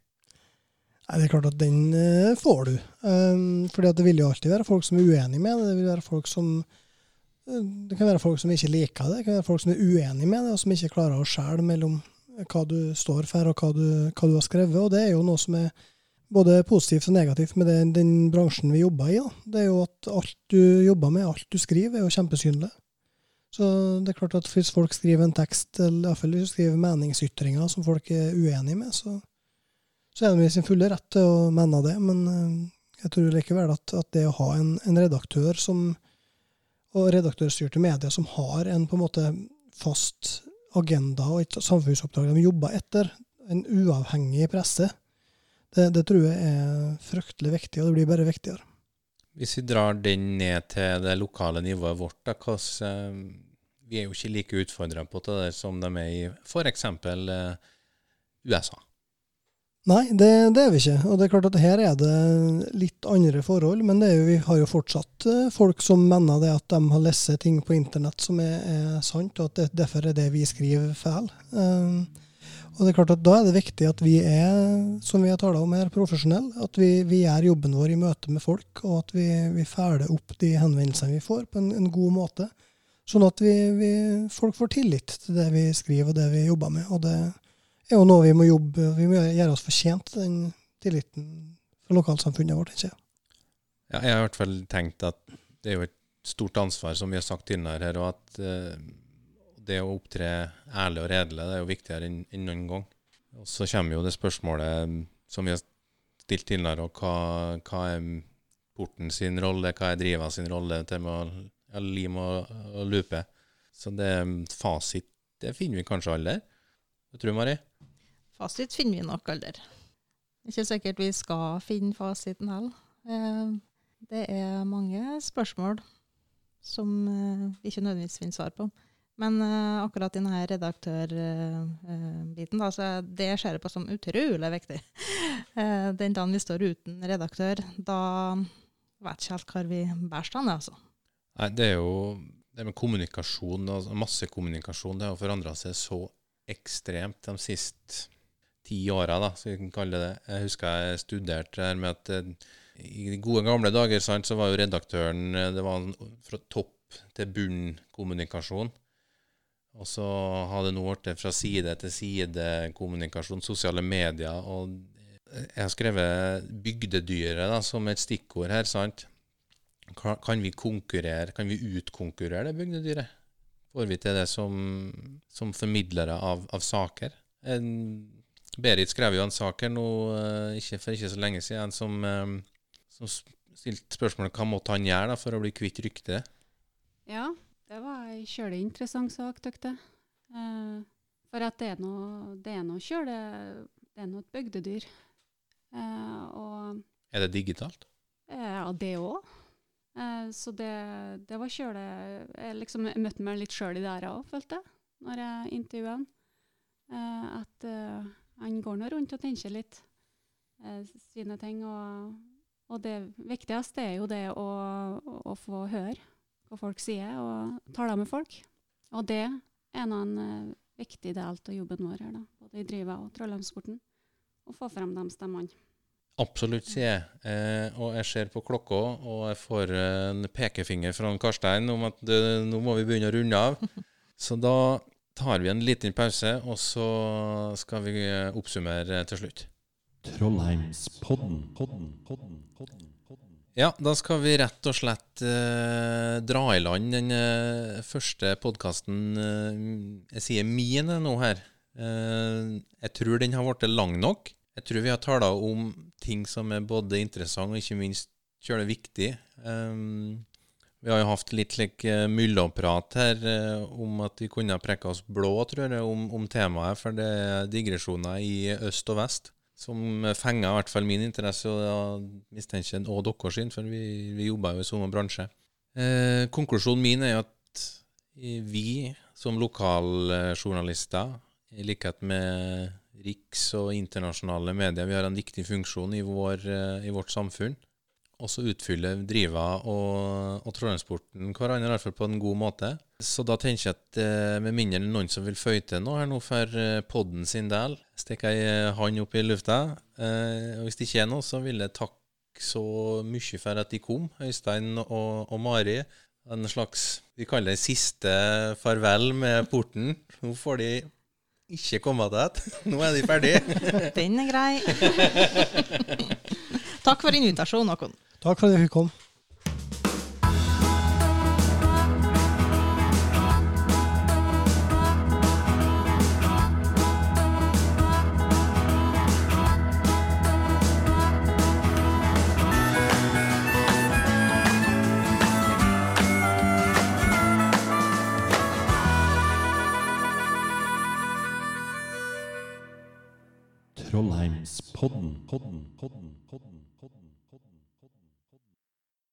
Nei, Det er klart at den uh, får du. Um, fordi at det vil jo alltid være folk som er uenig med det. Det vil være folk som det kan være folk som ikke liker det, det kan være folk som er uenig med det, og som ikke klarer å skjelne mellom hva du står for og hva du, hva du, har skrevet. Og det er jo noe som er både positivt og negativt med det, den bransjen vi jobber i. Da. Det er jo at alt du jobber med, alt du skriver, er jo kjempesynlig. Så det er klart at hvis folk skriver en tekst, eller iallfall hvis du skriver meningsytringer som folk er uenige med, så, så er de i sin fulle rett til å mene det. Men eh, jeg tror likevel at, at det å ha en, en, redaktør som, og redaktørstyrte medier som har en på en måte fast agenda og et samfunnsoppdrag de jobber etter, en uavhengig presse, det, det, tror jeg er fryktelig viktig, og det blir bare viktigere. Hvis vi drar den ned til det lokale nivået vårt, da, hos, eh, vi er jo ikke like utfordra på det som de er i f.eks. Eh, USA. Nei, det, det, er vi ikke. Og det er klart at her er det litt andre forhold. Men jo, vi har jo fortsatt eh, folk som mener det at de har lest ting på internett som er, er sant, og at det, derfor er det vi skriver feil. Um, og det er klart at Da er det viktig at vi er som vi har tala om her, profesjonelle. At vi, vi, gjør jobben vår i møte med folk, og at vi, vi følger opp de henvendelsene vi får, på en, en god måte. Sånn at vi, folk får tillit til det vi skriver og det vi jobber med. Og det er jo noe vi må jobbe Vi må gjøre oss fortjent den tilliten fra lokalsamfunnet vårt. ikke Ja, jeg har i hvert fall tenkt at det er jo et stort ansvar, som vi har sagt tidligere her, og at uh, det å opptre ærlig og redelig det er jo viktigere enn, noen gang. Og Så kommer jo det spørsmålet som vi har stilt tidligere, og hva, hva er porten sin rolle, hva er driva sin rolle til med ja, lim og, og lupe. Så det fasit det finner vi kanskje alle der. Hva tror du, Mari? Fasit finner vi nok aldri. Ikke sikkert vi skal finne fasiten heller. Eh, det er mange spørsmål som eh, vi ikke nødvendigvis finner svar på. Men eh, akkurat i denne redaktørbiten, da, så det ser jeg på som utrolig viktig. Eh, den dagen vi står uten redaktør, da vet ikke helt hvor vi bærer stand, altså. Nei, det er jo det med kommunikasjon, altså massekommunikasjon, det har forandra seg så ekstremt de siste ti åra, da, så vi kalle det. Jeg husker jeg studerte her med at eh, i de gode gamle dager sant, så var jo redaktøren eh, det var fra topp til bunn-kommunikasjon. Og så har det nå blitt fra side til side-kommunikasjon, sosiale medier. Og jeg har skrevet 'bygdedyret' da, som et stikkord her. sant? Kan vi konkurrere, kan vi utkonkurrere det bygdedyret? Får vi til det som, som formidlere av, av saker? En, Berit skrev jo en sak her nå eh, ikke, for ikke så lenge siden som, eh, som stilte spørsmålet hva måtte han gjøre da, for å bli kvitt ryktet? Ja, det var ei kjølig interessant sak, tykte jeg. Eh, for at det er noe, det er noe kjøle Det er noe et bygdedyr. Eh, og Er det digitalt? eh, ja, det òg. Så det, det var kjøle Jeg liksom møtte meg litt sjøl i det her òg, følte jeg, når jeg intervjuet han. At han går nå rundt og tenker litt eh, sine ting. Og, og det viktigste er jo det å, å få høre hva folk sier, og tale med folk. Og det er nå en eh, viktig del av jobben vår her, da, både i Driva og Trollheimsporten. Å få frem de stemmene. Absolutt, sier jeg. Eh, og jeg ser på klokka, og jeg får eh, en pekefinger fra Karstein om at det, nå må vi begynne å runde av. Så da tar vi en liten pause, og så skal vi eh, oppsummere til slutt. Trollheimspodden. Podden, podden, podden, podden. Ja, da skal vi rett og slett eh, dra i land den eh, første podkasten Jeg sier min nå her. Eh, jeg tror den har blitt lang nok. Jeg tror vi har tala om ting som er både interessant og ikke minst kjølig viktig. Um, vi har jo hatt litt like, uh, mylloprat her eh, om at vi kunne ha preka oss blå, tror jeg, om, om temaet. For det er digresjoner i øst og vest som fenger i hvert fall min interesse, og jeg mistenker en og deres sin, for vi, vi jobber jo i samme bransje. Eh, konklusjonen min er jo at vi som lokaljournalister, i likhet med riks- og internasjonale medier, vi har en viktig funksjon i, vår, eh, i vårt samfunn. Og så utfyller Driva og, og Trondheimsporten hverandre, i hvert fall på en god måte. Så da tenker jeg at eh, med mindre er noen som vil føye til noe her nå for eh, podden sin del, stikker jeg hånd han opp i lufta. Eh, og hvis det ikke er noe, så vil jeg takke så mye for at de kom, Øystein og, og Mari. En slags vi kaller det siste farvel med porten. Nå får de ikke komme tilbake. Nå er de ferdige. Den er grei. Takk for invitasjonen, Håkon. Takk for at jeg fikk komme. Podden, podden, podden.